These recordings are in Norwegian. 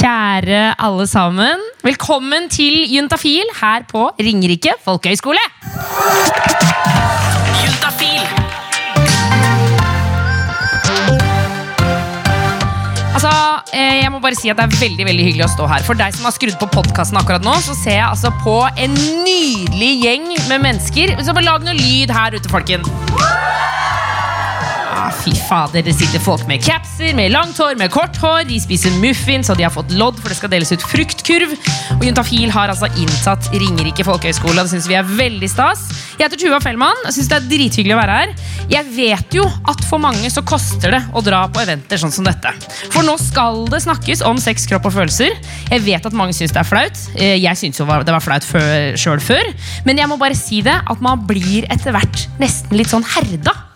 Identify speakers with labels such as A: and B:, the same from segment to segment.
A: Kjære alle sammen. Velkommen til Juntafil her på Ringerike folkehøgskole. Juntafil. Altså, eh, jeg må bare si at Det er veldig veldig hyggelig å stå her. For deg som har skrudd på podkasten akkurat nå, så ser jeg altså på en nydelig gjeng med mennesker. Så bare lag noe lyd her ute, folken. Fy fader, Det sitter folk med capser, med langt hår, med kort hår. De spiser muffins, og de har fått lodd, for det skal deles ut fruktkurv. Og Juntafil har altså inntatt Ringerike folkehøgskole, og det syns vi er veldig stas. Jeg heter Tuva Fellmann. og synes det er drithyggelig å være her. Jeg vet jo at for mange så koster det å dra på eventer sånn som dette. For nå skal det snakkes om sex, kropp og følelser. Jeg vet at mange syns det er flaut. Eh, Jeg syns jo det var flaut sjøl før. Men jeg må bare si det, at man blir etter hvert nesten litt sånn herda.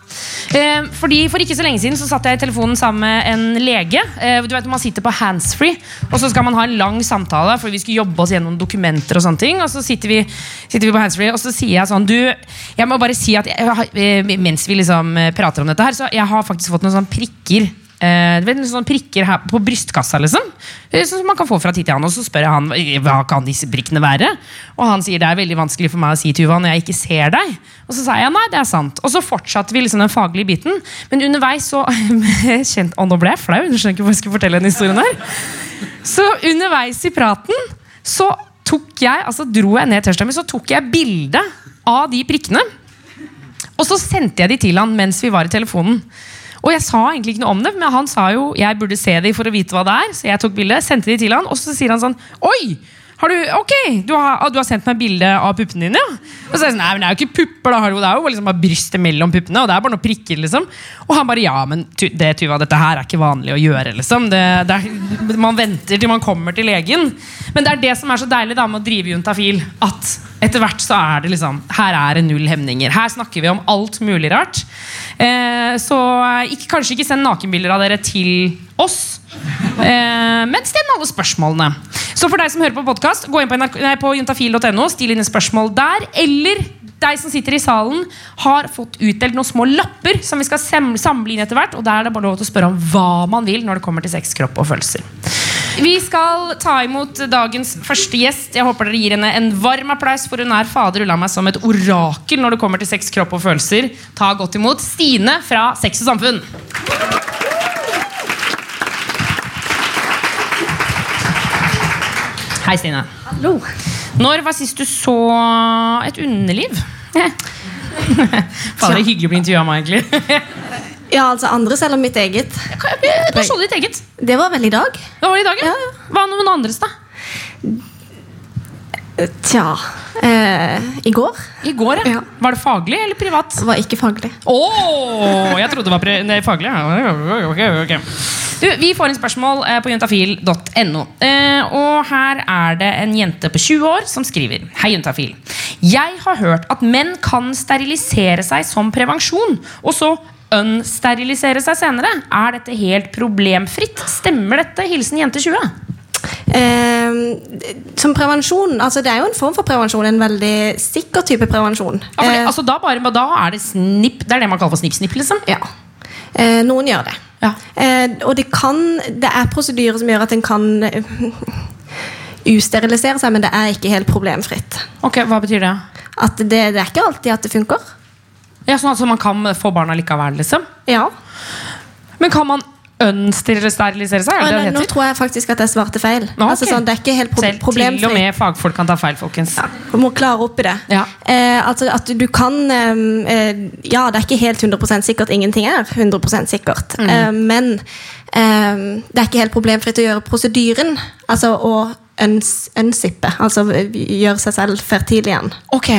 A: Eh, fordi For ikke så lenge siden så satt jeg i telefonen sammen med en lege. Eh, du vet Man sitter på handsfree, og så skal man ha en lang samtale. For vi skulle jobbe oss gjennom dokumenter. Og sånne ting Og så sitter vi, sitter vi på handsfree, og så sier jeg sånn Du, jeg må bare si at jeg, eh, mens vi liksom prater om dette her, så jeg har faktisk fått noen sånne prikker. Eh, du vet, sånne prikker her på brystkassa, liksom. Eh, Sånn som man kan få fra tid til annen. Og så spør jeg han "Eh, hva kan disse prikkene være. Og han sier det er veldig vanskelig for meg å si Tuva når jeg ikke ser deg. Og så sa jeg nei, det er sant. Og så fortsatte vi liksom den faglige biten. Men underveis så kjent, Og nå ble jeg flau. Jeg skjønner ikke hvorfor jeg skal fortelle den historien her. Så underveis i praten så tok jeg, altså dro jeg ned T-skjorta mi, så tok jeg bilde av de prikkene. Og så sendte jeg de til han mens vi var i telefonen. Og jeg sa egentlig ikke noe om det, men han sa jo jeg burde se de for å vite hva det er. Så jeg tok bildet, sendte de til han, og så sier han sånn Oi! Har du, ok, du har, ah, du har sendt meg bilde av puppene dine, ja? Og så er jeg sånn, nei, men Det er jo ikke pupper, da, det er jo liksom bare brystet mellom puppene. Og det er bare noen prikker, liksom. Og han bare ja, men det, Tuva, dette her er ikke vanlig å gjøre. liksom det, det er, Man venter til man kommer til legen. Men det er det som er så deilig da med å drive juntafil. At etter hvert så er det liksom Her er det null hemninger. Her snakker vi om alt mulig rart. Eh, så ikke, kanskje ikke send nakenbilder av dere til oss. Eh, men send alle spørsmålene. Så for deg som hører på podkast, gå inn på, på juntafil.no, still inn spørsmål der. Eller deg som sitter i salen, har fått utdelt noen små lapper som vi skal samle inn etter hvert. Og der er det bare lov til å spørre om hva man vil når det kommer til sex, kropp og følelser. Vi skal ta imot dagens første gjest. Jeg håper dere gir henne en varm applaus, for hun er fader ulla meg som et orakel når det kommer til sex, kropp og følelser. Ta godt imot Stine fra Sex og Samfunn. Hei, Stine.
B: Hallo.
A: Når var sist du så et underliv? Fader, det er hyggelig å bli intervjua av meg, egentlig.
B: Ja, altså andres eller mitt eget?
A: Du ditt eget?
B: Det var vel i dag.
A: Det var i dag?
B: Ja.
A: Hva med noen andres, da?
B: Tja eh, I går
A: I går, ja.
B: Ja.
A: Var det faglig eller privat?
B: Det var ikke faglig.
A: Åh, jeg trodde det var nei, faglig. okay. ok. Du, vi får inn spørsmål eh, på juntafil.no. Eh, og her er det en jente på 20 år som skriver Hei, Juntafil. Jeg har hørt at menn kan sterilisere seg som prevensjon, og så unsterilisere seg senere. Er dette helt problemfritt? Stemmer dette? Hilsen jente 20.
B: Eh, som prevensjon altså Det er jo en form for prevensjon. En veldig sikker type prevensjon.
A: Ja, det,
B: Eh,
A: altså, da, bare, da er det snipp Det er det man kaller for snipp-snipp, liksom?
B: ja. Eh, noen gjør det.
A: Ja.
B: Eh, og det kan Det er prosedyrer som gjør at en kan usterilisere seg, men det er ikke helt problemfritt.
A: Ok, Hva betyr det?
B: At det, det er ikke alltid at det funker.
A: Ja, sånn at man kan få barna likevel, liksom?
B: Ja.
A: Men kan man unsterilisere seg? Det det
B: Nå, tror jeg faktisk at jeg svarte feil.
A: Nå,
B: altså, sånn, det er ikke helt pro
A: Selv til og med fagfolk kan ta feil, folkens.
B: Du må klare opp i det.
A: Ja.
B: Eh, altså at du kan eh, eh, Ja, det er ikke helt 100% sikkert. Ingenting er 100 sikkert.
A: Mm.
B: Eh, men eh, det er ikke helt problemfritt å gjøre prosedyren. Altså å unsippe. Altså gjøre seg selv fertil igjen.
A: Ok,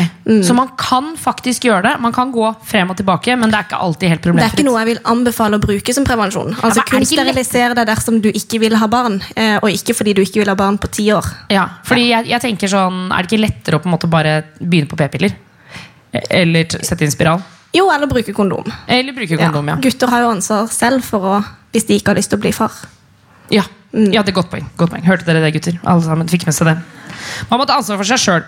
A: Så man kan faktisk gjøre det. Man kan gå frem og tilbake, men det er ikke alltid helt
B: Det er ikke noe jeg vil anbefale å bruke som prevensjon. Altså
A: er
B: Kun sterilisere deg dersom du ikke vil ha barn, eh, og ikke fordi du ikke vil ha barn på ti år.
A: Ja, fordi jeg, jeg tenker sånn Er det ikke lettere å på en måte bare begynne på p-piller? Eller sette inn spiral?
B: Jo, eller bruke kondom.
A: Eller bruke kondom, ja.
B: Gutter har jo ansvar selv for å, hvis de ikke har lyst til å bli far.
A: ja. Ja, det er godt poeng. godt poeng. Hørte dere det, gutter? Alle sammen fikk med seg det. Man må ta ansvar for seg sjøl.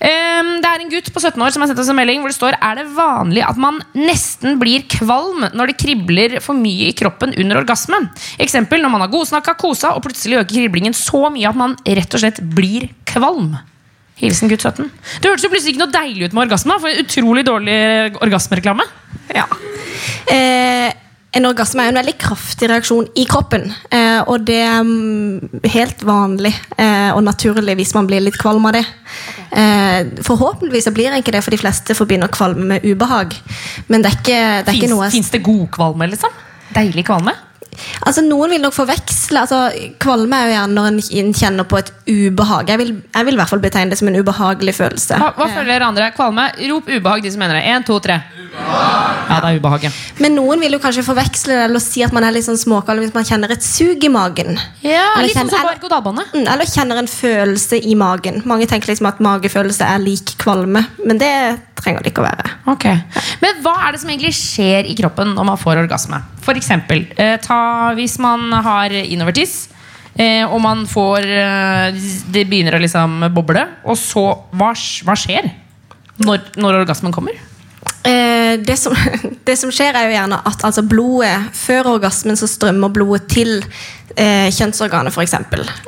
A: det er en gutt på 17 år som har sendt oss en melding hvor det står Er det vanlig at man nesten blir kvalm når det kribler for mye i kroppen under orgasmen. Eksempel når man har godsnakka, kosa, og plutselig øker kriblingen så mye at man rett og slett blir kvalm. Hilsen gutt 17. Det hørtes jo plutselig ikke noe deilig ut med orgasme. For en utrolig dårlig orgasmereklame.
B: Ja. Eh, en orgasme er en veldig kraftig reaksjon i kroppen. Eh, og det er mm, helt vanlig eh, og naturlig hvis man blir litt kvalm av det. Eh, forhåpentligvis så blir ikke det, for de fleste forbinder kvalme med ubehag. Men det er ikke, det er ikke noe
A: Fins det god kvalme, liksom? Deilig kvalme?
B: Altså, Noen vil nok forveksle. altså, Kvalme er jo gjerne når en kjenner på et ubehag. Jeg vil, jeg vil i hvert fall betegne det som en ubehagelig følelse.
A: Hva, hva føler dere andre? Kvalme? Rop ubehag, de som mener det. Én, to, tre. Ja, det er ubehag, ja.
B: Men noen vil jo kanskje forveksle det eller si at man er litt sånn småkvalm hvis man kjenner et sug i magen.
A: Ja,
B: Eller
A: Litt sånn
B: kjenner-
A: som berg-og-dal-bane.
B: Mm, Eller kjenner en følelse i magen. Mange tenker liksom at magefølelse er lik kvalme, men det trenger det ikke å være.
A: Ok. Men hva er det som egentlig skjer i kroppen når man får orgasme? For eksempel, eh, ta, hvis man har innovertiss, eh, og man får eh, Det begynner å liksom boble, og så Hva, hva skjer når, når orgasmen kommer?
B: Eh, det, som, det som skjer, er jo gjerne at altså, blodet Før orgasmen så strømmer blodet til eh, kjønnsorganet, f.eks.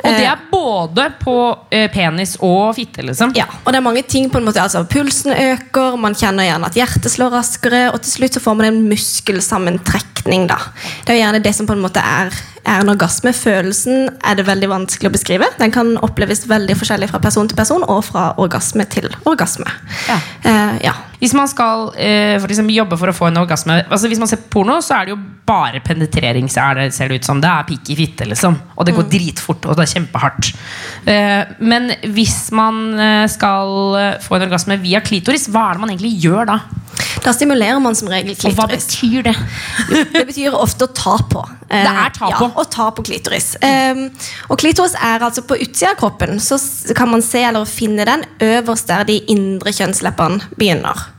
A: Og det er både på eh, penis og fitte, liksom?
B: Ja, og det er mange ting på en måte, altså Pulsen øker, man kjenner gjerne at hjertet slår raskere, og til slutt så får man en muskelsammentrekning. da. Det er jo gjerne det som på en måte er, er en orgasme. Følelsen er det veldig vanskelig å beskrive. Den kan oppleves veldig forskjellig fra person til person, og fra orgasme til orgasme.
A: Ja.
B: Eh, ja.
A: Hvis man skal eh, for eksempel jobbe for å få en orgasme altså Hvis man ser på porno, så er det jo bare penetrering. Så er det, ser det ut som Det er pikk i fitte, liksom. Og det går dritfort, og det er kjempehardt. Eh, men hvis man eh, skal eh, få en orgasme via klitoris, hva er det man egentlig gjør da?
B: Da stimulerer man som regel klitoris.
A: Og hva betyr det?
B: Det betyr ofte å ta på.
A: Det er ta på?
B: Ja, å ta på klitoris. Og klitoris er altså på utsida av kroppen. Så kan man se eller finne den øverst der de indre kjønnsleppene begynner.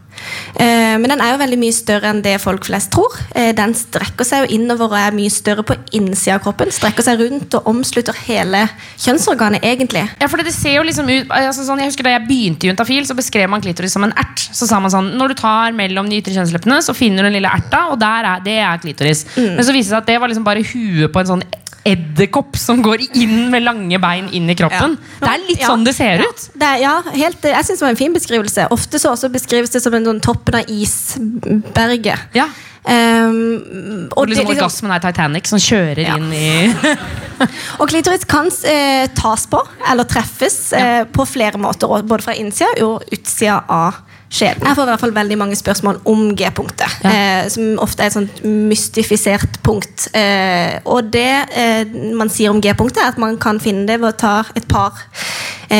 B: Eh, men den er jo veldig mye større enn det folk flest tror. Eh, den strekker seg jo innover og er mye større på innsida av kroppen. Strekker seg rundt og omslutter hele kjønnsorganet, egentlig.
A: Ja, for det ser jo liksom ut altså sånn, Jeg husker Da jeg begynte i Juntafil, så beskrev man klitoris som en ert. Så sa man sånn Når du tar mellom de ytre kjønnsleppene, så finner du den lille erta, og der er, det er klitoris. Men så viste det seg at det var liksom bare huet på en sånn edderkopp som går inn med lange bein inn i kroppen. Det er litt
B: Ja.
A: sånn det ser
B: Ja.
A: ut.
B: Det er, ja, helt, jeg syns det var en fin beskrivelse. Ofte så også beskrives det som en sånn toppen av isberget.
A: Ja.
B: Um,
A: Og
B: liksom, det,
A: liksom er Titanic som kjører
B: Ja.
A: inn i
B: og klitoris kan eh, tas på eller treffes eh, på flere måter, både fra innsida og utsida av skjeden. Jeg får i hvert fall veldig mange spørsmål om G-punktet,
A: Ja.
B: eh, som ofte er et sånt mystifisert punkt. Eh, og det eh, man sier om G-punktet, er at man kan finne det ved å ta et par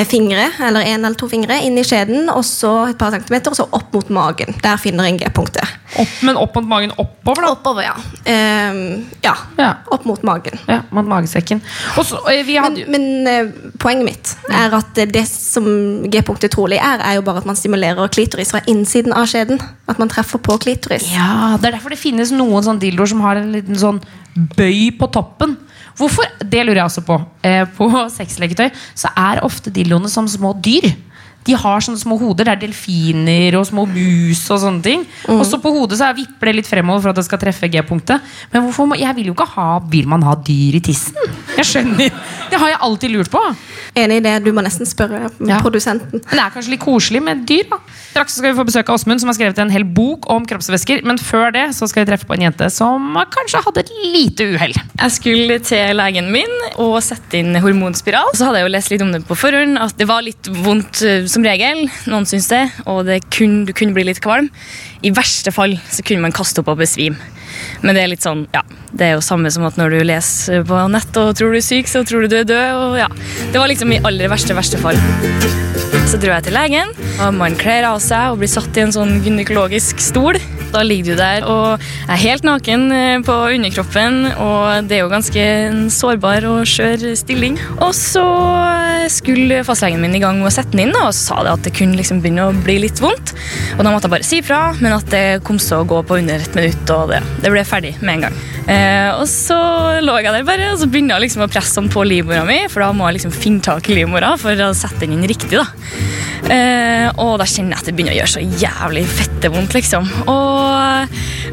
B: fingre, eller en eller to fingre, inn i skjeden, og så et par centimeter, og så opp mot magen. Der finner en G-punktet.
A: Men opp mot magen oppover, da.
B: Oppover, ja. Um, ja.
A: Ja.
B: Opp mot magen.
A: Ja, mot magesekken. Også, eh, vi hadde
B: Men, men eh, poenget mitt er at eh, det som G-punktet trolig er, er jo bare at man stimulerer klitoris fra innsiden av skjeden. At man treffer på klitoris.
A: Ja, Det er derfor det finnes noen sånn dildoer som har en liten sånn bøy på toppen. Hvorfor? Det lurer jeg også på. Eh, på sexleketøy så er ofte dildoene som små dyr. De har sånne små hoder. Det er delfiner og små mus og sånne ting. Og så på hodet så er- vipper det litt fremover for at det skal treffe G-punktet. Men hvorfor må, jeg vil jo ikke ha Vil man ha dyr i tissen? Jeg skjønner. Det har jeg alltid lurt på.
B: Enig i det. Du må nesten spørre
A: Ja.
B: produsenten.
A: Men det er kanskje litt koselig med dyr. da Straks skal vi få besøk av Åsmund, som har skrevet en hel bok om kroppsvæsker. Men før det så skal vi treffe på en jente som kanskje hadde et lite uhell.
C: Jeg skulle til legen min og sette inn hormonspiral. Så hadde jeg jo lest litt om det på forhånd, at det var litt vondt eh, som regel. Noen syns det, og det kun, du kunne bli litt kvalm. I verste fall så kunne man kaste opp og besvime. Men det er litt sånn, ja, det er jo samme som at når du leser på nett og tror du er syk, så tror du du er død. og ja, Det var liksom i aller verste, verste fall. Så dro jeg til legen, og man kler av seg og blir satt i en sånn gynekologisk stol. Da ligger du der og er helt naken eh, på underkroppen, og det er jo ganske sårbar og skjør stilling. Og så skulle fastlegen min i gang med å sette den inn, og så sa det at det kunne liksom begynne å bli litt vondt. Og da måtte jeg bare si fra, men at det kom til å gå på under et minutt, og det, det ble ferdig med en gang. Eh, og så lå jeg der bare, og så begynner jeg liksom å presse sånn på livmora mi, for da må jeg liksom finne tak i livmora for å sette den inn riktig. da. Eh, og da kjenner jeg at det begynner å gjøre så jævlig fette vondt, liksom. Og,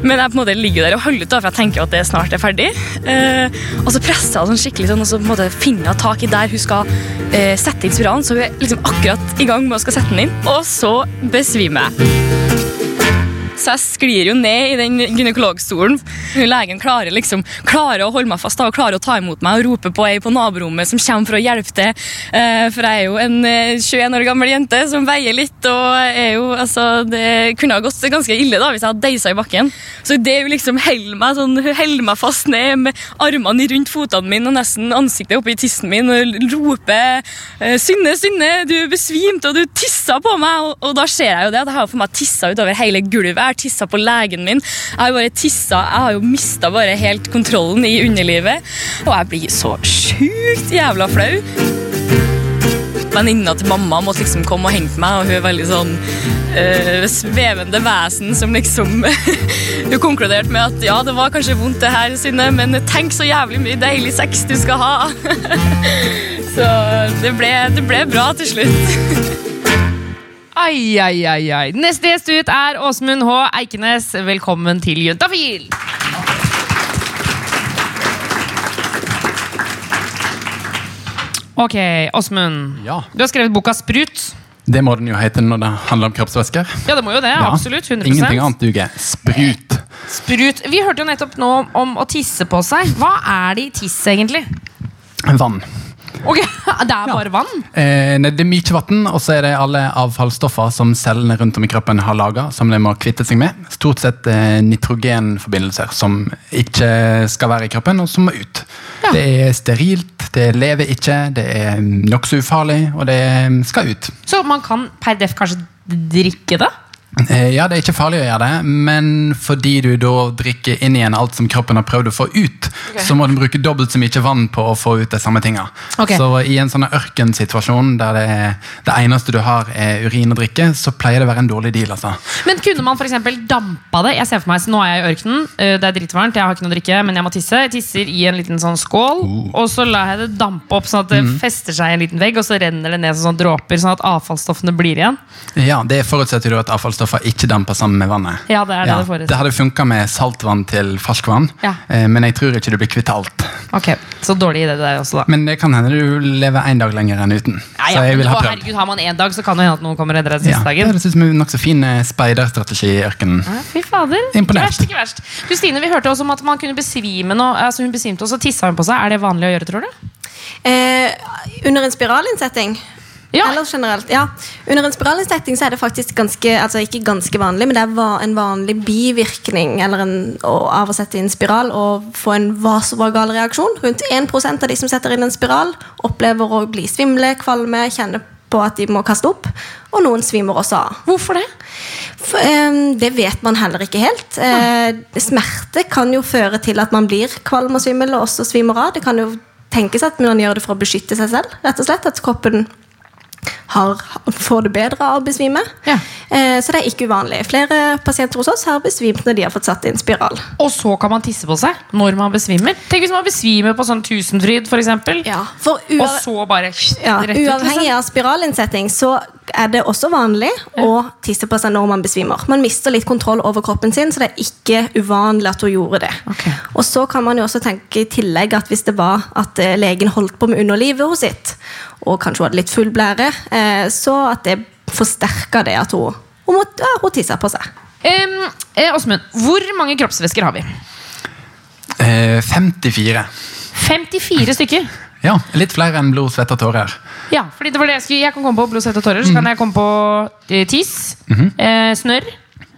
C: men jeg på en måte ligger der og holder ut, da, for jeg tenker at det snart er ferdig. Eh, og så presser jeg sånn skikkelig sånn, og så på en måte finner jeg tak i der hun skal eh, sette inn spiralen. Så hun er liksom akkurat i gang med å skal sette den inn, og så besvimer jeg. Så jeg sklir jo ned i den gynekologstolen. Legen klarer liksom klarer å holde meg fast og klarer å ta imot meg og rope på ei på naborommet som kommer for å hjelpe til. Eh, for jeg er jo en eh, 21 år gammel jente som veier litt. og er jo, altså, Det kunne ha gått ganske ille da, hvis jeg hadde deisa i bakken. Så det hun liksom holder meg, sånn, meg fast ned med armene rundt fotene mine og nesten ansiktet oppi tissen min og roper eh, 'Synne, Synne, du besvimte, og du tissa på meg!' Og, og da ser jeg jo det, at jeg har for meg tissa utover hele gulvet. Har tissa på legen min. Jeg har bare tissa, jeg har jo mista bare helt kontrollen i underlivet. Og jeg blir så sjukt jævla flau. Venninna til mamma måtte liksom komme og hente meg, og hun er veldig sånn øh, svevende vesen som liksom Hun konkluderte med at ja, det var kanskje vondt, det her, Synne, men tenk så jævlig mye deilig sex du skal ha. så det ble, det ble bra til slutt.
A: Ai, ai, ai, ai. Neste gjest ut er Åsmund H. Eikenes. Velkommen til Juntafil! Ok, Åsmund.
D: Ja.
A: Du har skrevet boka Sprut.
D: Det må den jo hete når det handler om kroppsvæsker.
A: Ja, det må jo det.
D: Ja.
A: Absolutt. 100%.
D: Ingenting annet duger. Sprut.
A: Sprut. Vi hørte jo nettopp nå om å tisse på seg. Hva er det i tiss, egentlig?
D: Vann.
A: Ok, Det er bare vann?
D: Eh, nei, det er mye vann, og så er det alle avfallsstoffer som cellene rundt om i kroppen har laga, som de må kvitte seg med. Stort sett eh, nitrogenforbindelser som ikke skal være i kroppen, og som må ut.
A: Ja.
D: Det er sterilt, det lever ikke, det er nokså ufarlig, og det skal ut.
A: Så man kan per def kanskje drikke det?
D: Eh, Ja, det er ikke farlig å gjøre det, men fordi du da drikker inn igjen alt som kroppen har prøvd å få ut, så må du bruke dobbelt så mye vann på å få ut de samme tinga.
A: Okay.
D: Så i en sånn ørkensituasjon der det, det eneste du har er urin å drikke, så pleier det å være en dårlig deal. altså.
A: Men kunne man eksempel dampa det? Jeg ser for meg, så Nå er jeg i ørkenen, øh, det er dritvarmt, jeg har ikke noe å drikke, men jeg må tisse. Jeg tisser i en liten sånn skål, og så lar jeg det dampe opp sånn at det fester seg i en liten vegg, og så renner det ned som sånn dråper, sånn at avfallsstoffene blir igjen.
D: Ja, Det forutsetter jo at avfallsstoffer ikke damper sammen med vannet.
A: Ja, det er det det forutsetter.
D: det hadde funka med saltvann til ferskvann,
A: Ja.
D: eh, men jeg tror ikke du blir kvitt alt.
A: Ok, Så dårlig idé det der også, da.
D: Men det kan hende du lever en dag lenger enn uten.
A: Ja, ja,
D: Så jeg
A: men,
D: vil ha
A: å,
D: prøvd.
A: herregud, Har man én dag, så kan det hende at noen kommer og redder deg siste
D: Ja, det
A: dagen.
D: høres ut som en nokså fin eh, speiderstrategi i ørkenen.
A: Ja, Fy fader.
D: Imponert.
A: Ikke verst, ikke verst. Kristine, vi hørte også om at man kunne besvime nå. Altså, hun besvimte og så tissa hun på seg. Er det vanlig å gjøre, tror du?
B: Eh, under en spiralinnsetting?
A: Ja.
B: Eller generelt, ja. Under en spiralinsetting så er det faktisk ganske altså ikke ganske vanlig, men det er en vanlig bivirkning eller en, av å sette inn spiral og få en vasovagal reaksjon. Rundt 1% av de som setter inn en spiral, opplever å bli svimle, kvalme, kjenne på at de må kaste opp. Og noen svimer også av.
A: Hvorfor det?
B: For, um, det vet man heller ikke helt. Uh, smerte kan jo føre til at man blir kvalm og svimmel og også svimer av. Det kan jo tenkes at man gjør det for å beskytte seg selv. rett og slett, At kroppen har, får det bedre av å besvime.
A: Ja.
B: Eh, så det er ikke uvanlig. Flere pasienter hos oss har besvimt når de har fått satt inn spiral.
A: Og så kan man tisse på seg når man besvimer. Tenk hvis man besvimer på sånn Tusenfryd, for eksempel.
B: Ja, for
A: Og så bare
B: ja,
A: rett ut.
B: uavhengig
A: liksom.
B: av spiralinnsetting så er det også vanlig å tisse på seg når man besvimer. Man mister litt kontroll over kroppen sin, så det er ikke uvanlig at hun gjorde det.
A: Okay.
B: Og så kan man jo også tenke i tillegg at hvis det var at eh, legen holdt på med underlivet hos sitt, og kanskje hun hadde litt full blære, eh, så at det forsterka det at hun, hun, måtte, ja, hun tissa på seg.
A: Åsmund, um, hvor mange kroppsvæsker har vi?
D: Uh, 54.
A: 54 stykker.
D: Ja, litt flere enn blod, svette og tårer.
A: Ja, fordi det var det jeg skulle Jeg kan komme på blod, svette og tårer. Så kan jeg komme på uh, tiss. eh, snørr.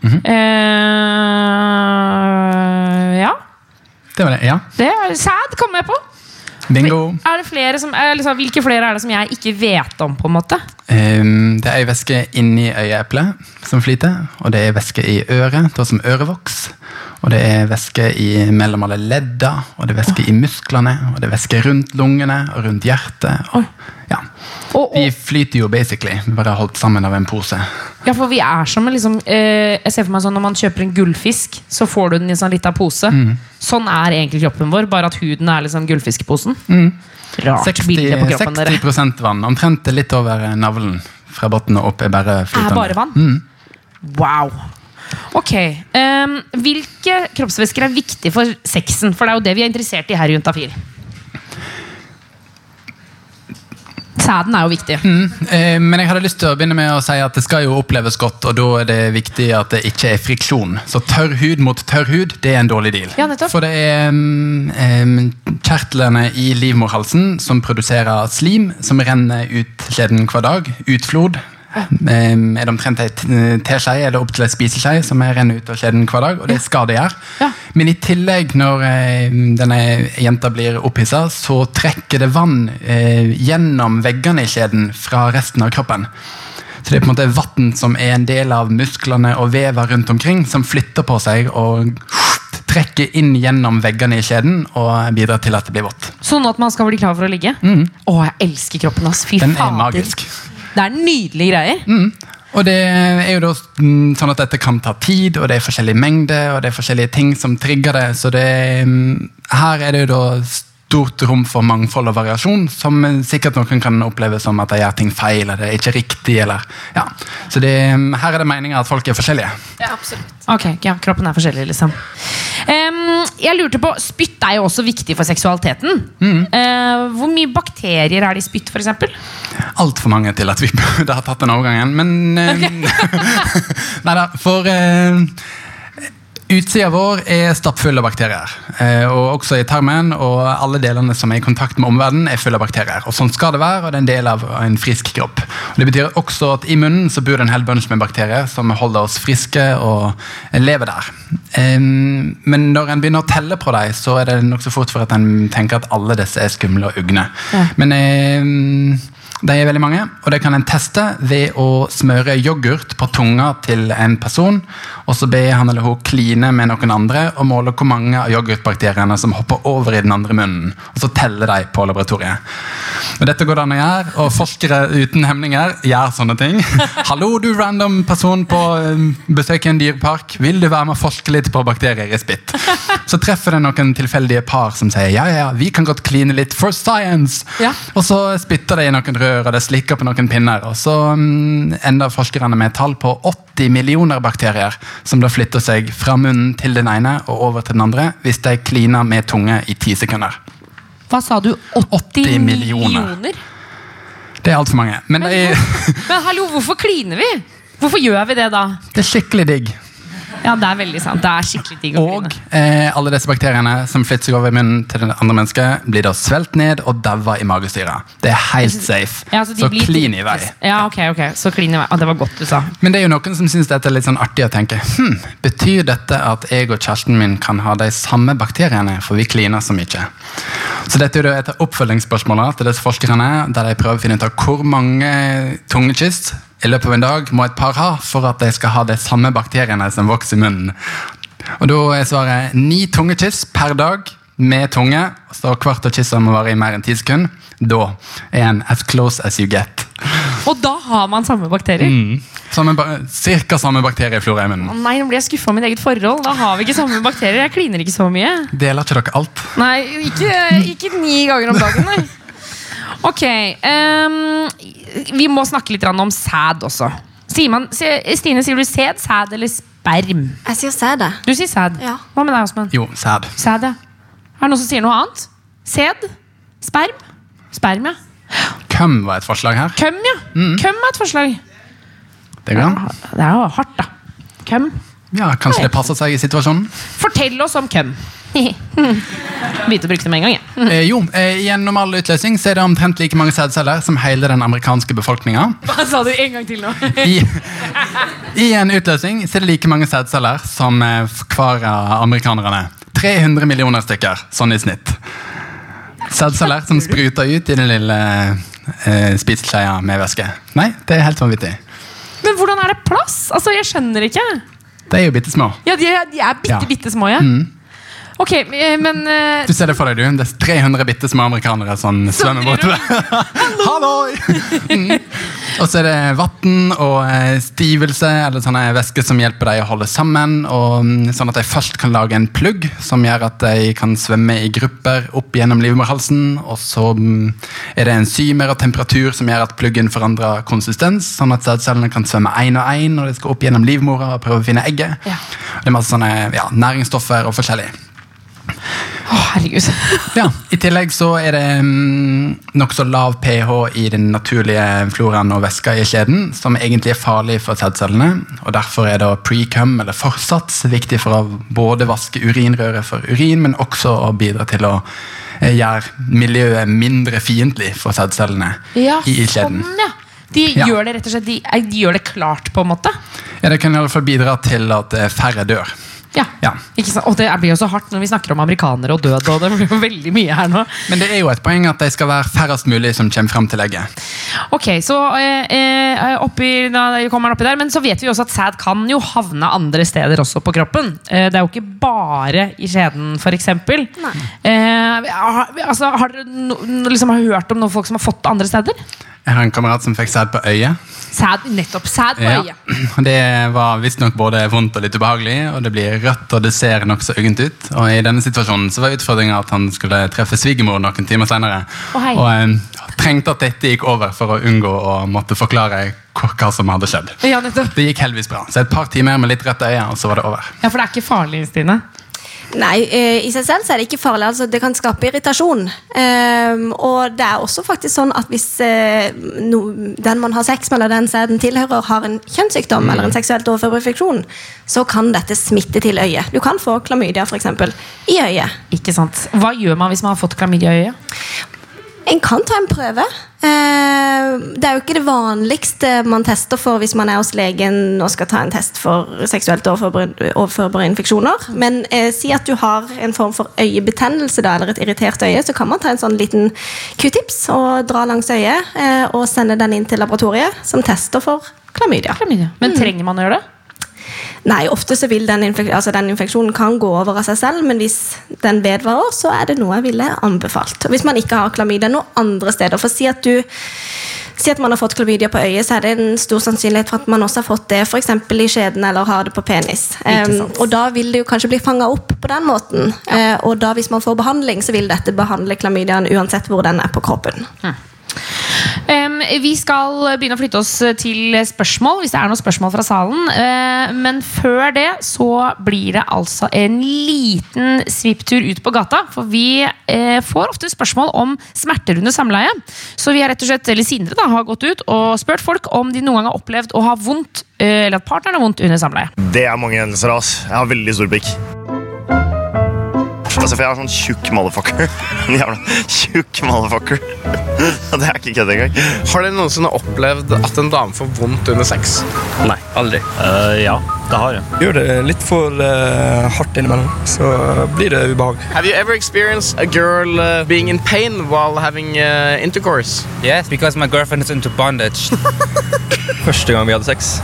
A: eh, ja.
D: Det var det, ja.
A: Det Sæd kommer jeg på.
D: Bingo.
A: Er det flere som, liksom, hvilke flere er det som jeg ikke vet om? på en måte?
D: Um, det er ei væske inni øyeeplet som flyter, og det er væske i øret, da som ørevoks. Og det er væske i mellom alle ledda, og det er væske i musklene, og det er væske rundt lungene og rundt hjertet. Og, ja.
A: Og, og, vi
D: flyter jo basically, bare holdt sammen av en pose.
A: Ja, for vi er som liksom eh, Jeg ser for meg sånn Når man kjøper en gullfisk, så får du den i en sånn lita pose.
D: Mm.
A: Sånn er egentlig kroppen vår, bare at huden er liksom gullfiskposen.
D: Mm.
A: Rart bilde på
D: 60,
A: kroppen dere.
D: vann. Omtrent litt over eh, navlen. Fra bunnen og opp er bare
A: Er bare vann?
D: Mm.
A: Wow. Ok. um, hvilke kroppsvæsker er viktige for sexen? For det er jo det vi er interessert i her i Juntafil. Sæden er jo viktig.
D: Eh, Men jeg hadde lyst til å begynne med å si at det skal jo oppleves godt, og da er det viktig at det ikke er friksjon. Så tørr hud mot tørr hud, det er en dårlig deal.
A: Ja.
D: For det er um, kjertlene i livmorhalsen som produserer slim, som renner ut skjeden hver dag. Utflod. Em, Er det omtrent ei teskje eller opp til ei spiseskje som renner ut av kjeden hver dag, og det skal det gjøre.
A: Ja.
D: Men i tillegg, når eh, denne jenta blir opphissa, så trekker det vann eh, gjennom veggene i kjeden fra resten av kroppen. Så det er på en måte vann som er en del av musklene og vever rundt omkring, som flytter på seg og trekker inn gjennom veggene i kjeden og bidrar til at det blir vått.
A: Sånn at man skal bli klar for å ligge? Å, jeg elsker kroppen hans. Fy
D: Mm. Den er
A: fader.
D: magisk.
A: Det er nydelige greier.
D: Og det er jo da mm, sånn at dette kan ta tid, og det er forskjellige mengder, og det er forskjellige ting som trigger det. Så det, mm, her er det jo da stort rom for mangfold og variasjon, som sikkert noen kan oppleve som at de gjør ting feil, eller det er ikke riktig, eller ja. Så det, mm, her er det meningen at folk er forskjellige.
A: Ok, ja, kroppen er forskjellig, liksom. Um, jeg lurte på, Spytt er jo også viktig for seksualiteten.
D: Mm.
A: Uh, hvor mye bakterier er det i spytt, f.eks.?
D: Altfor mange til at vi burde ha tatt den overgangen, men eh, Neida, for eh, Utsida vår er stappfull av bakterier. Eh, og også i tarmen og alle delene som er i kontakt med omverdenen, er full av bakterier. Og Sånn skal det være, og det er en del av en frisk kropp. Og det betyr også at I munnen så bor det en hel bunch med bakterier som holder oss friske og lever der. Men når en begynner å telle på dem, så er det nokså fort for at en tenker at alle disse er skumle og ugne. Men eh, de er veldig mange, og det kan en teste ved å smøre yoghurt på tunga til en person, og så be han eller hun kline med noen andre og måle hvor mange av yoghurtbakteriene som hopper over i den andre munnen, og så telle de på laboratoriet. Og Dette går det an å gjøre, og forskere uten hemninger gjør sånne ting. Hallo, du random person på eh, besøk i en dyrepark. Vil du være med å forske litt på bakterier i spytt? Så treffer det noen tilfeldige par som sier ja, ja, ja, vi kan godt kline litt for science.
A: Ja.
D: Og så spytter de i noen rør, og det slikker på noen pinner. Og så mm, ender forskerne med et tall på 80 millioner bakterier, som da flytter seg fra munnen til den ene og over til den andre hvis de kliner med tunge i ti sekunder.
A: Hva sa du? 80,
D: 80 millioner.
A: millioner?
D: Det er altfor mange. Men men, er,
A: Men hallo, hvorfor kliner vi? Hvorfor gjør vi det da?
D: det er skikkelig digg.
A: Ja, det er veldig sant. Det er skikkelig digg å
D: Og eh, alle disse bakteriene som flytter seg over i munnen til det andre mennesket, blir da svelt ned og dauer i magestyret. Det er helt safe.
A: Ja,
D: så
A: blir
D: klin i vei.
A: Ja, ok, ok. Så klin i vei. Ah, det var godt du sa.
D: Men det er jo noen som syns dette er litt sånn artig å tenke. Hm, betyr dette at jeg og kjæresten min kan ha de samme bakteriene, for vi kliner så mye? Så dette er et av oppfølgingsspørsmålene til disse forskerne, der de prøver å finne ut av hvor mange tungekyss i løpet av en dag må et par ha for at de skal ha de samme bakteriene som vokser i munnen. Og da er svaret ni tungekyss per dag med tunge, så hvert av kyssene må vare i mer enn ti sekunder. Da er en as close as you get.
A: Og da har man samme bakterier?
D: Mm. Samme, ba- cirka samme bakterieflora i munnen.
A: Å nei, nå blir jeg skuffa av mitt eget forhold. Da har vi ikke samme bakterier. Jeg kliner ikke så mye.
D: Deler ikke dere alt?
A: Nei, ikke, ikke ni ganger om dagen, nei. Ok, Um, vi må snakke litt om sæd også. Sier man, Stine, sier du sæd, sæd eller sperm?
B: Jeg sier sæd.
A: Du sier sæd.
B: Ja.
A: Hva med deg, Åsmund?
D: Jo, sæd.
A: Sæd, ja. Er det noen som sier noe annet? Sæd? Sperm? Sperm, ja.
D: Køm var et forslag her.
A: Køm, ja. Køm er et forslag.
D: Det an.
A: Det er jo hardt, da. Køm.
D: Ja, Kanskje det passer seg i situasjonen?
A: Fortell oss om køm. Begynte å bruke det med en gang, Ja.
D: Eh, jo, eh, I en normal utløsning så er det omtrent like mange sædceller som hele den amerikanske befolkninga.
A: Hva sa du en gang til nå?
D: I, I en utløsning så er det like mange sædceller som eh, hver av amerikanerne. 300 millioner stykker, sånn i snitt. Sædceller som spruter ut i den lille eh, med væske. Nei, det er helt vanvittig.
A: Men hvordan er det plass? Altså, Jeg skjønner ikke.
D: De er jo bitte små.
A: Ja, De er, de er bitte,
D: Ja.
A: bitte små, ja. Ok, eh, men uh,
D: Du ser det for deg, du. Det er 300 bitte små amerikanere som svømmer bortover. Halloi! Mm. Og så er det vann og eh, stivelse, eller sånne væsker som hjelper deg å holde sammen. Og, mm, sånn at de først kan lage en plugg som gjør at de kan svømme i grupper opp gjennom livmorhalsen. Og så mm, er det enzymer og temperatur som gjør at pluggen forandrer konsistens. Sånn at sædcellene kan svømme én og én når de skal opp gjennom livmora og prøve å finne egget.
A: Ja.
D: Det er masse sånne ja, næringsstoffer og forskjellig.
A: Å, herregud.
D: Ja, I tillegg så er det mm, nokså lav pH i den naturlige floraen og væska i skjeden, som egentlig er farlig for sædcellene. og Derfor er da pre-cum, eller forsats, viktig for å både vaske urinrøret for urin, men også å bidra til å eh, gjøre miljøet mindre fiendtlig for sædcellene
A: Ja,
D: i skjeden.
A: sånn, ja. De
D: Ja.
A: gjør det rett og slett de, eh, de gjør det klart, på en måte.
D: Ja, Det kan i alle fall bidra til at eh, færre dør.
A: Ja.
D: Ja.
A: Ikke sant? Og det blir jo så hardt når vi snakker om amerikanere og død. og det blir jo veldig mye her nå.
D: Men det er jo et poeng at de skal være færrest mulig som kommer fram til legget.
A: Ok, så eh, eh, oppi, da kommer han oppi der, Men så vet vi også at sæd kan jo havne andre steder også på kroppen. Eh, det er jo ikke bare i skjeden, f.eks. Eh, altså, har dere no, liksom, har hørt om noen folk som har fått det andre steder?
D: Jeg har en kamerat som fikk sæd på øyet.
A: Sæd, nettopp sæd på øyet.
D: Det var visstnok både vondt og litt ubehagelig, og det blir rødt og det ser nokså uggent ut. Og I denne situasjonen så var utfordringa at han skulle treffe svigermor noen timer senere.
A: Oh,
D: og eh, trengte at dette gikk over for å unngå å måtte forklare hva, som hadde skjedd.
A: Ja.
D: Det gikk heldigvis bra. Så et par timer med litt rødt øye, og så var det over.
A: Ja, For det er ikke farlig, Stine?
B: Nei, eh, i seg selv så er det ikke farlig. altså Det kan skape irritasjon. Um, og det er også faktisk sånn at hvis uh, no, den man har sex med, eller den sæden tilhører, har en kjønnssykdom eller en seksuelt overførbar infeksjon, så kan dette smitte til øyet. Du kan få klamydia eksempel, i øyet.
A: Ikke sant? Hva gjør man hvis man har fått klamydia i øyet?
B: En kan ta en prøve. Eh, det er jo ikke det vanligste man tester for hvis man er hos legen og skal ta en test for seksuelt overførbare, overførbare infeksjoner. Men eh, si at du har en form for øyebetennelse da, eller et irritert øye, så kan man ta en sånn liten q-tips og dra langs øyet eh, og sende den inn til laboratoriet, som tester for klamydia.
A: Klamydia. Men trenger man å gjøre det?
B: Nei, ofte så vil den, infek altså den infeksjonen kan gå over av seg selv, men hvis den vedvarer, så er det noe jeg ville anbefalt. Hvis man ikke har klamydia noen andre steder, for si at du Si at man har fått klamydia på øyet, så er det en stor sannsynlighet for at man også har fått det f.eks. i skjeden eller har det på penis. Um, og da vil det jo kanskje bli fanga opp på den måten. Eh, og da hvis man får behandling, så vil dette behandle klamydiaen uansett hvor den er på kroppen.
A: Em, vi skal begynne å flytte oss til spørsmål, hvis det er noen spørsmål fra salen. Uh, men før det så blir det altså en liten svipptur ut på gata. For vi uh, får ofte spørsmål om smerter under samleie. Så vi har rett og slett, eller Sindre da, har gått ut og spurt folk om de noen gang har opplevd å ha vondt, uh, eller at partneren har vondt under samleie.
E: Det er mange hendelser. Jeg har veldig stor pikk. Altså, for jeg er sånn tjukk motherfucker. En jævla tjukk motherfucker. Det er ikke kødd engang.
F: Har dere noensinne opplevd at en dame får vondt under sex?
G: Nei, aldri. ja, det har jeg.
H: Gjør det litt for uh, hardt innimellom, så blir det ubehag.
F: Have you ever experienced a girl uh, being in pain while having uh, intercourse?
G: Yes, because my girlfriend is into bondage. første gang vi hadde sex,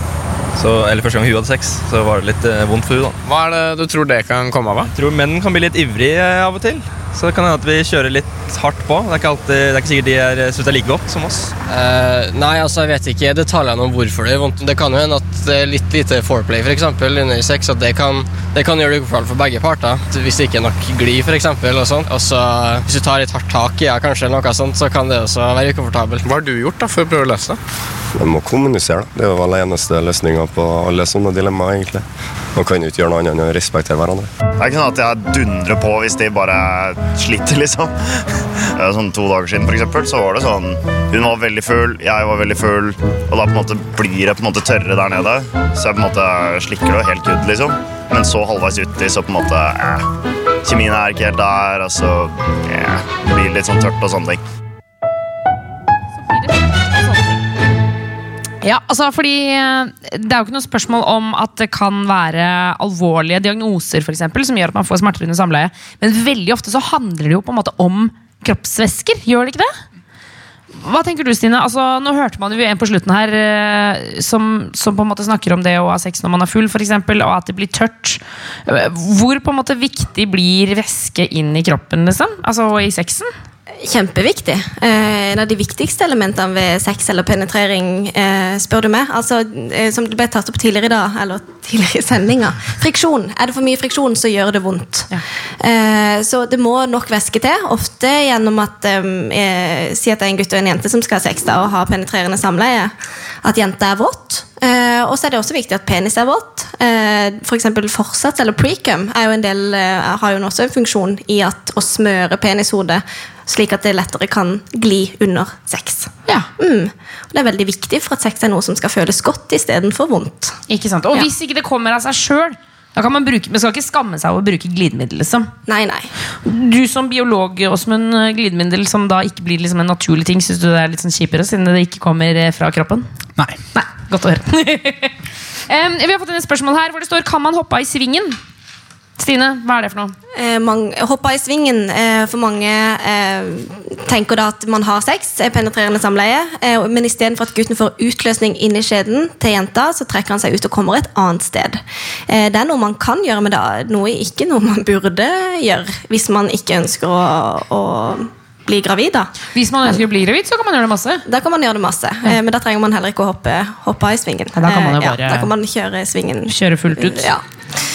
G: så, eller første gang hun hadde sex, så var det litt eh, vondt for hun da.
F: Hva er det du tror det kan komme av?
G: Jeg tror menn kan bli litt ivrige av og til. Så det kan hende at vi kjører litt hardt på. Det er ikke, alltid, det er ikke sikkert de er, synes det er like godt som oss.
I: Uh, nei, altså jeg vet ikke detaljene om hvorfor det er vondt. Det kan jo hende at det er litt lite foreplay for eksempel, under sex. At det kan, det kan gjøre det ukomfortabelt for begge parter. Hvis det ikke er nok glid, eksempel, og sånt. Og så hvis du tar litt hardt tak i ja, kanskje, noe sånt, så kan det også være ukomfortabelt.
F: Hva har du gjort da for å prøve å løse det?
J: Man må kommunisere. da. Det er jo den eneste løsninga på alle sånne dilemmaer. egentlig. Man kan jo ikke gjøre noe annet enn å respektere hverandre.
E: Det er ikke sånn at jeg dundrer på hvis de bare sliter, liksom. Sånn To dager siden for eksempel, så var det sånn Hun var veldig full, jeg var veldig full, og da på en måte blir det på en måte tørre der nede. Så jeg på en måte slikker det helt ut, liksom. Men så halvveis uti, så på en måte eh, Kjemien er ikke helt der, og så eh, blir det litt sånn tørt og sånne ting.
A: Ja, altså fordi eh, Det er jo ikke noe spørsmål om at det kan være alvorlige diagnoser for eksempel, som gjør at man får smerter under samleie. Men veldig ofte så handler det jo på en måte om kroppsvæsker. Gjør det ikke det? Hva tenker du, Stine? Altså, nå hørte man jo en på slutten her eh, som, som på en måte snakker om det å ha sex når man er full, for og at det blir tørt. Eh, Hvor på en måte viktig blir væske inn i kroppen, liksom? Altså i sexen?
B: Kjempeviktig. Eh, en av de viktigste elementene ved sex eller penetrering, eh, spør du meg. Altså, eh, som det ble tatt opp tidligere i dag, eller tidligere i sendinga. Friksjon. Er det for mye friksjon, så gjør det vondt. Eh, så det må nok væske til. Ofte gjennom at eh, Si at det er en gutt og en jente som skal ha sex da, og ha penetrerende samleie. At jenta er våt. Eh, og så er det også viktig at penis er våt. Eh, for eksempel forsats eller precum er jo en del, eh, har jo også en funksjon i at å smøre penishodet slik at det lettere kan gli under sex.
A: Ja.
B: Mm. Og det er veldig viktig for at sex er noe som skal føles godt istedenfor vondt.
A: Ikke sant? Og
B: Ja.
A: hvis ikke det kommer av seg sjøl, bruke, man skal ikke skamme seg over å bruke glidemiddel. liksom.
B: Nei, nei.
A: Du som biolog, Åsmund, glidemiddel som da ikke blir liksom en naturlig ting, syns du det er litt sånn kjipere siden det ikke kommer eh, fra kroppen?
D: Nei.
A: Nei, Godt å høre. um, vi har fått en et spørsmål her hvor det står Kan man hoppe av i svingen? Stine, hva er det for noe?
B: Eh, hoppa i svingen. Eh, for mange eh, tenker da at man har sex, er penetrerende samleie. Eh, men istedenfor at gutten får utløsning inni i skjeden til jenta, så trekker han seg ut og kommer et annet sted. Eh, det er noe man kan gjøre, men det er noe, ikke noe man burde gjøre hvis man ikke ønsker å, å bli gravid. da.
A: Hvis man ønsker å bli gravid, så kan man gjøre det masse.
B: Da kan man gjøre det masse, ja. men da trenger man heller ikke å hoppe, hoppe i svingen.
A: Ja, da kan man jo
B: Eh,
A: bare-
B: da kan man kjøre svingen.
A: Kjøre fullt ut.
B: Ja.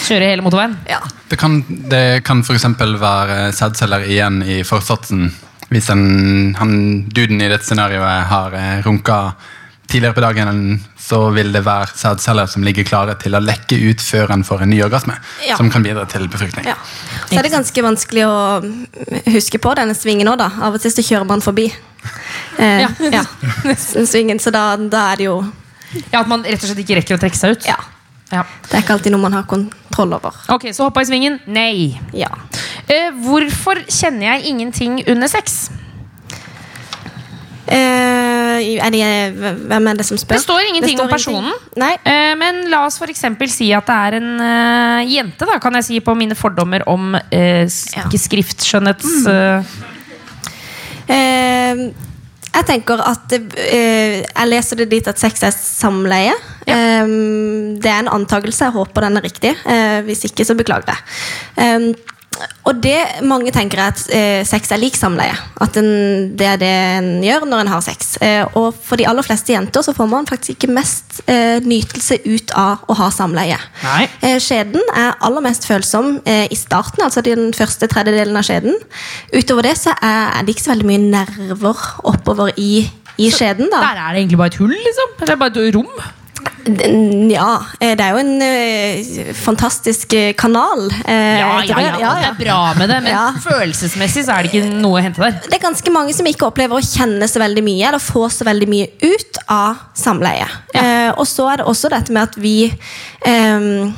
A: Kjøre hele motorveien.
B: ja.
D: Det kan, det kan f.eks. være sædceller igjen i forsatsen. Hvis en, han, duden i dette scenarioet har eh, runka tidligere på dagen, så vil det være sædceller som ligger klare til å lekke ut før en får en ny orgasme.
B: Ja.
D: Som kan bidra til befruktning.
B: Ja. Så er det ganske vanskelig å huske på denne svingen òg, da. Av og til så kjører man forbi. Eh,
A: Ja.
B: svingen, så da, da er det jo
A: Ja, At man rett og slett ikke rekker å trekke seg ut?
B: Ja.
A: Ja.
B: Det er ikke alltid noe man har kontroll over.
A: Ok, Så hoppa i svingen? Nei.
B: Ja.
A: Eh, hvorfor kjenner jeg ingenting under sex?
B: Eh, er det, hvem er det som spør?
A: Det står ingenting om personen. Eh, men la oss eksempel si at det er en uh, jente, da, kan jeg si, på mine fordommer om uh,
B: Ja.
A: skriftskjønnhets... eh,
B: Eh, jeg tenker at Jeg leser det dit at sex er samleie. Eh, det er en antakelse. Jeg håper den er riktig. Eh, hvis ikke, så beklager jeg. Eh, og det mange tenker er at eh, sex er lik samleie. At en, det er det en gjør når en har sex. Eh, og for de aller fleste jenter så får man faktisk ikke mest eh, nytelse ut av å ha samleie.
A: Nei.
B: Eh, Skjeden er aller mest følsom i starten, altså den første tredjedelen av skjeden. Utover det så er, er det ikke så veldig mye nerver oppover i, i skjeden. da.
A: Der er det egentlig bare et hull, liksom? Eller bare et rom?
B: Ja, eh, det er jo en ø, fantastisk eh, kanal. eh,
A: Ja, ja, ja. Det er bra med det, men
B: Ja.
A: følelsesmessig så er det ikke noe å hente der.
B: Det er ganske mange som ikke opplever å kjenne så veldig mye, eller få så veldig mye ut av samleie. Eh, og så er det også dette med at vi eh,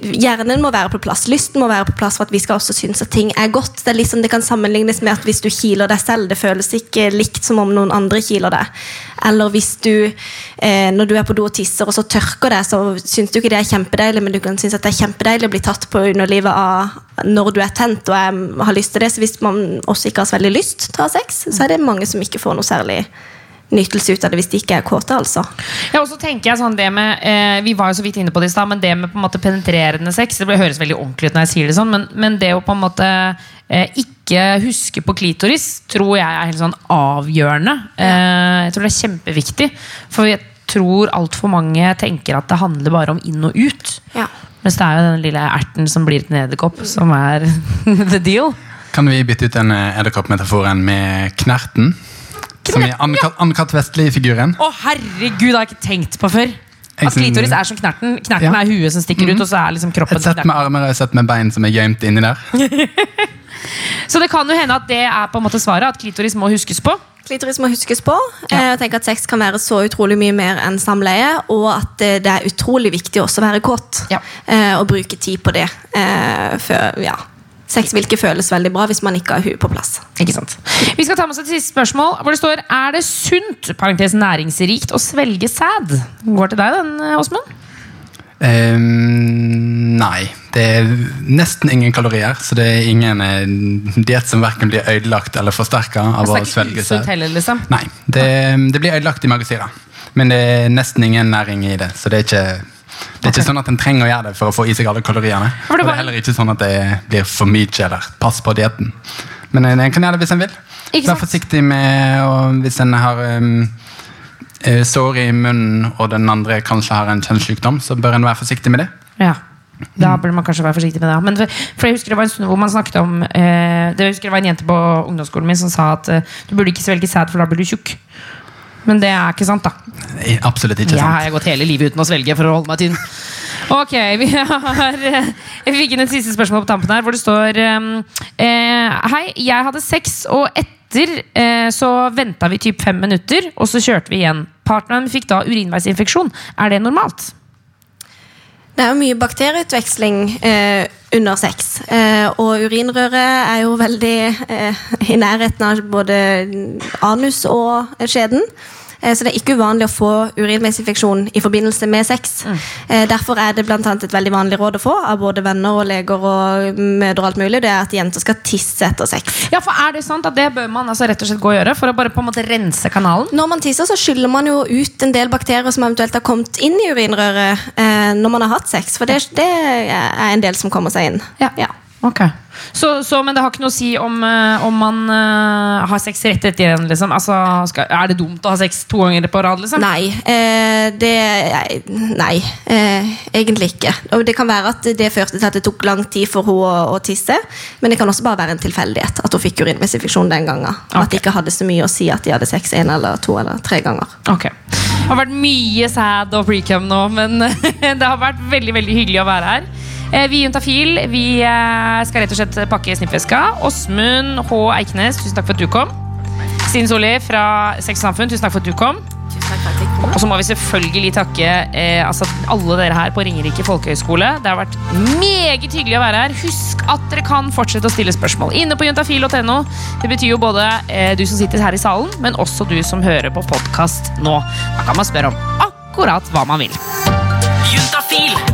B: Hjernen må være på plass, lysten må være på plass for at vi skal også synes at ting er godt. Det er liksom, det kan sammenlignes med at hvis du kiler deg selv, det føles ikke likt som om noen andre kiler deg. Eller hvis du, eh, når du er på do og tisser, og så tørker det, så syns du ikke det er kjempedeilig, men du kan synes at det er kjempedeilig å bli tatt på underlivet av når du er tent og er, har lyst til det. Så hvis man også ikke har så veldig lyst til å ha sex, så er det mange som ikke får noe særlig nytelse ut av det hvis de ikke er kåte, altså.
A: Ja, og så tenker jeg sånn det med eh, Vi var jo så vidt inne på det i stad, men det med på en måte penetrerende sex Det høres veldig ordentlig ut når jeg sier det sånn, men, men det å på en måte eh, ikke huske på klitoris tror jeg er helt sånn avgjørende. Eh, jeg tror det er kjempeviktig. For jeg tror altfor mange tenker at det handler bare om inn og ut.
B: Ja.
A: Mens det er jo den lille erten som blir til en edderkopp, som er the deal.
D: Kan vi bytte ut den eh, edderkoppmetaforen med knerten? Som i Ann-Kat. Vestli-figuren.
A: Å herregud, det har jeg ikke tenkt på før. At klitoris er som knerten. Knerten
D: Ja.
A: er huet som stikker ut, og så er liksom kroppen
D: Et sett med armer og et sett med bein som er gjemt inni der.
A: Så det kan jo hende at det er på en måte svaret, at klitoris må huskes på.
B: Klitoris må huskes på. Ja. Jeg tenke at Sex kan være så utrolig mye mer enn samleie. Og at eh, det er utrolig viktig også å være kåt.
A: Ja.
B: Eh, og bruke tid på det. Eh, før, ja. Sex vil ikke føles veldig bra hvis man ikke har huet på plass.
A: Ikke sant? Vi skal ta med oss et siste spørsmål hvor det står Er det sunt parentes næringsrikt å svelge sæd? Går til deg, den, Åsmund?
D: Um, nei. Det er nesten ingen kalorier, så det er ingen uh, diett som verken blir ødelagt eller forsterka av
A: Altså,
D: å svelge seg.
A: liksom.
D: Nei, det, det blir ødelagt i magasinet, Men det er nesten ingen næring i det, så det er ikke det er ikke sånn at en trenger å gjøre det for å få i seg alle kaloriene. Og
A: det
D: er heller ikke sånn at det blir for mye eller pass på dietten. Men en en kan gjøre det hvis en vil. Vær forsiktig med å, hvis en har um, eh, sår i munnen, og den andre kanskje har en kjønnssykdom, så bør en være forsiktig med det.
A: Ja. Da burde man kanskje være forsiktig med det. Men for, for jeg husker det var en stund hvor man snakket om eh, det, jeg husker det var en jente på ungdomsskolen min som sa at eh, du burde ikke svelge sæd, for da blir du tjukk. Men det er ikke sant, da.
D: Eh, Absolutt ikke sant.
A: Jeg har gått hele livet uten å svelge for å holde meg tynn. Ok, vi har eh, Jeg fikk inn et siste spørsmål på tampen her, hvor det står um, eh, Hei, jeg hadde sex, og etter eh, så venta vi typ fem minutter, og så kjørte vi igjen. Partneren fikk da urinveisinfeksjon. Er det normalt?
B: Det er jo mye bakterieutveksling eh, under sex. Eh, og urinrøret er jo veldig eh, i nærheten av både anus og skjeden. Eh, så det er ikke uvanlig å få urinveisinfeksjon i forbindelse med sex. Eh, derfor er det blant annet et veldig vanlig råd å få av både venner og leger og mødre og alt mulig, det er at jenter skal tisse etter sex.
A: Ja, for er det sant at det bør man altså rett og slett gå og gjøre for å bare på en måte rense kanalen?
B: Når man tisser, så skyller man jo ut en del bakterier som eventuelt har kommet inn i urinrøret eh, når man har hatt sex. For det, det er en del som kommer seg inn.
A: Ja. Ja. Ok. Så, så, men det har ikke noe å si om, eh, om man uh, har sex rett etter igjen? Liksom. Altså, skal, er det dumt å ha sex to ganger på rad? Liksom?
B: Nei. Eh, det Nei, eh, egentlig ikke. Og det kan være at det førte til at det tok lang tid for henne å, å tisse. Men det kan også bare være en tilfeldighet at hun fikk urinveisinfeksjon den gangen. Og at det ikke hadde så mye å si at de hadde sex en eller to eller tre ganger.
A: Ok. Det har vært mye sad og precum nå, men det har vært veldig veldig hyggelig å være her. Eh, Vi i Juntafil vi eh, skal rett og slett pakke snippveska. Åsmund H. Eiknes, tusen takk for at du kom. Stine Solli fra Sex og Samfunn, tusen takk for at du kom. Og så må vi selvfølgelig takke eh, altså, alle dere her på Ringerike folkehøgskole. Det har vært meget hyggelig å være her. Husk at dere kan fortsette å stille spørsmål inne på juntafil.no. Det betyr jo både eh, du som sitter her i salen, men også du som hører på podkast nå. Da kan man spørre om akkurat hva man vil.
K: Juntafil.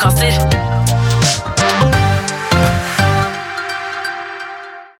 K: podkaster.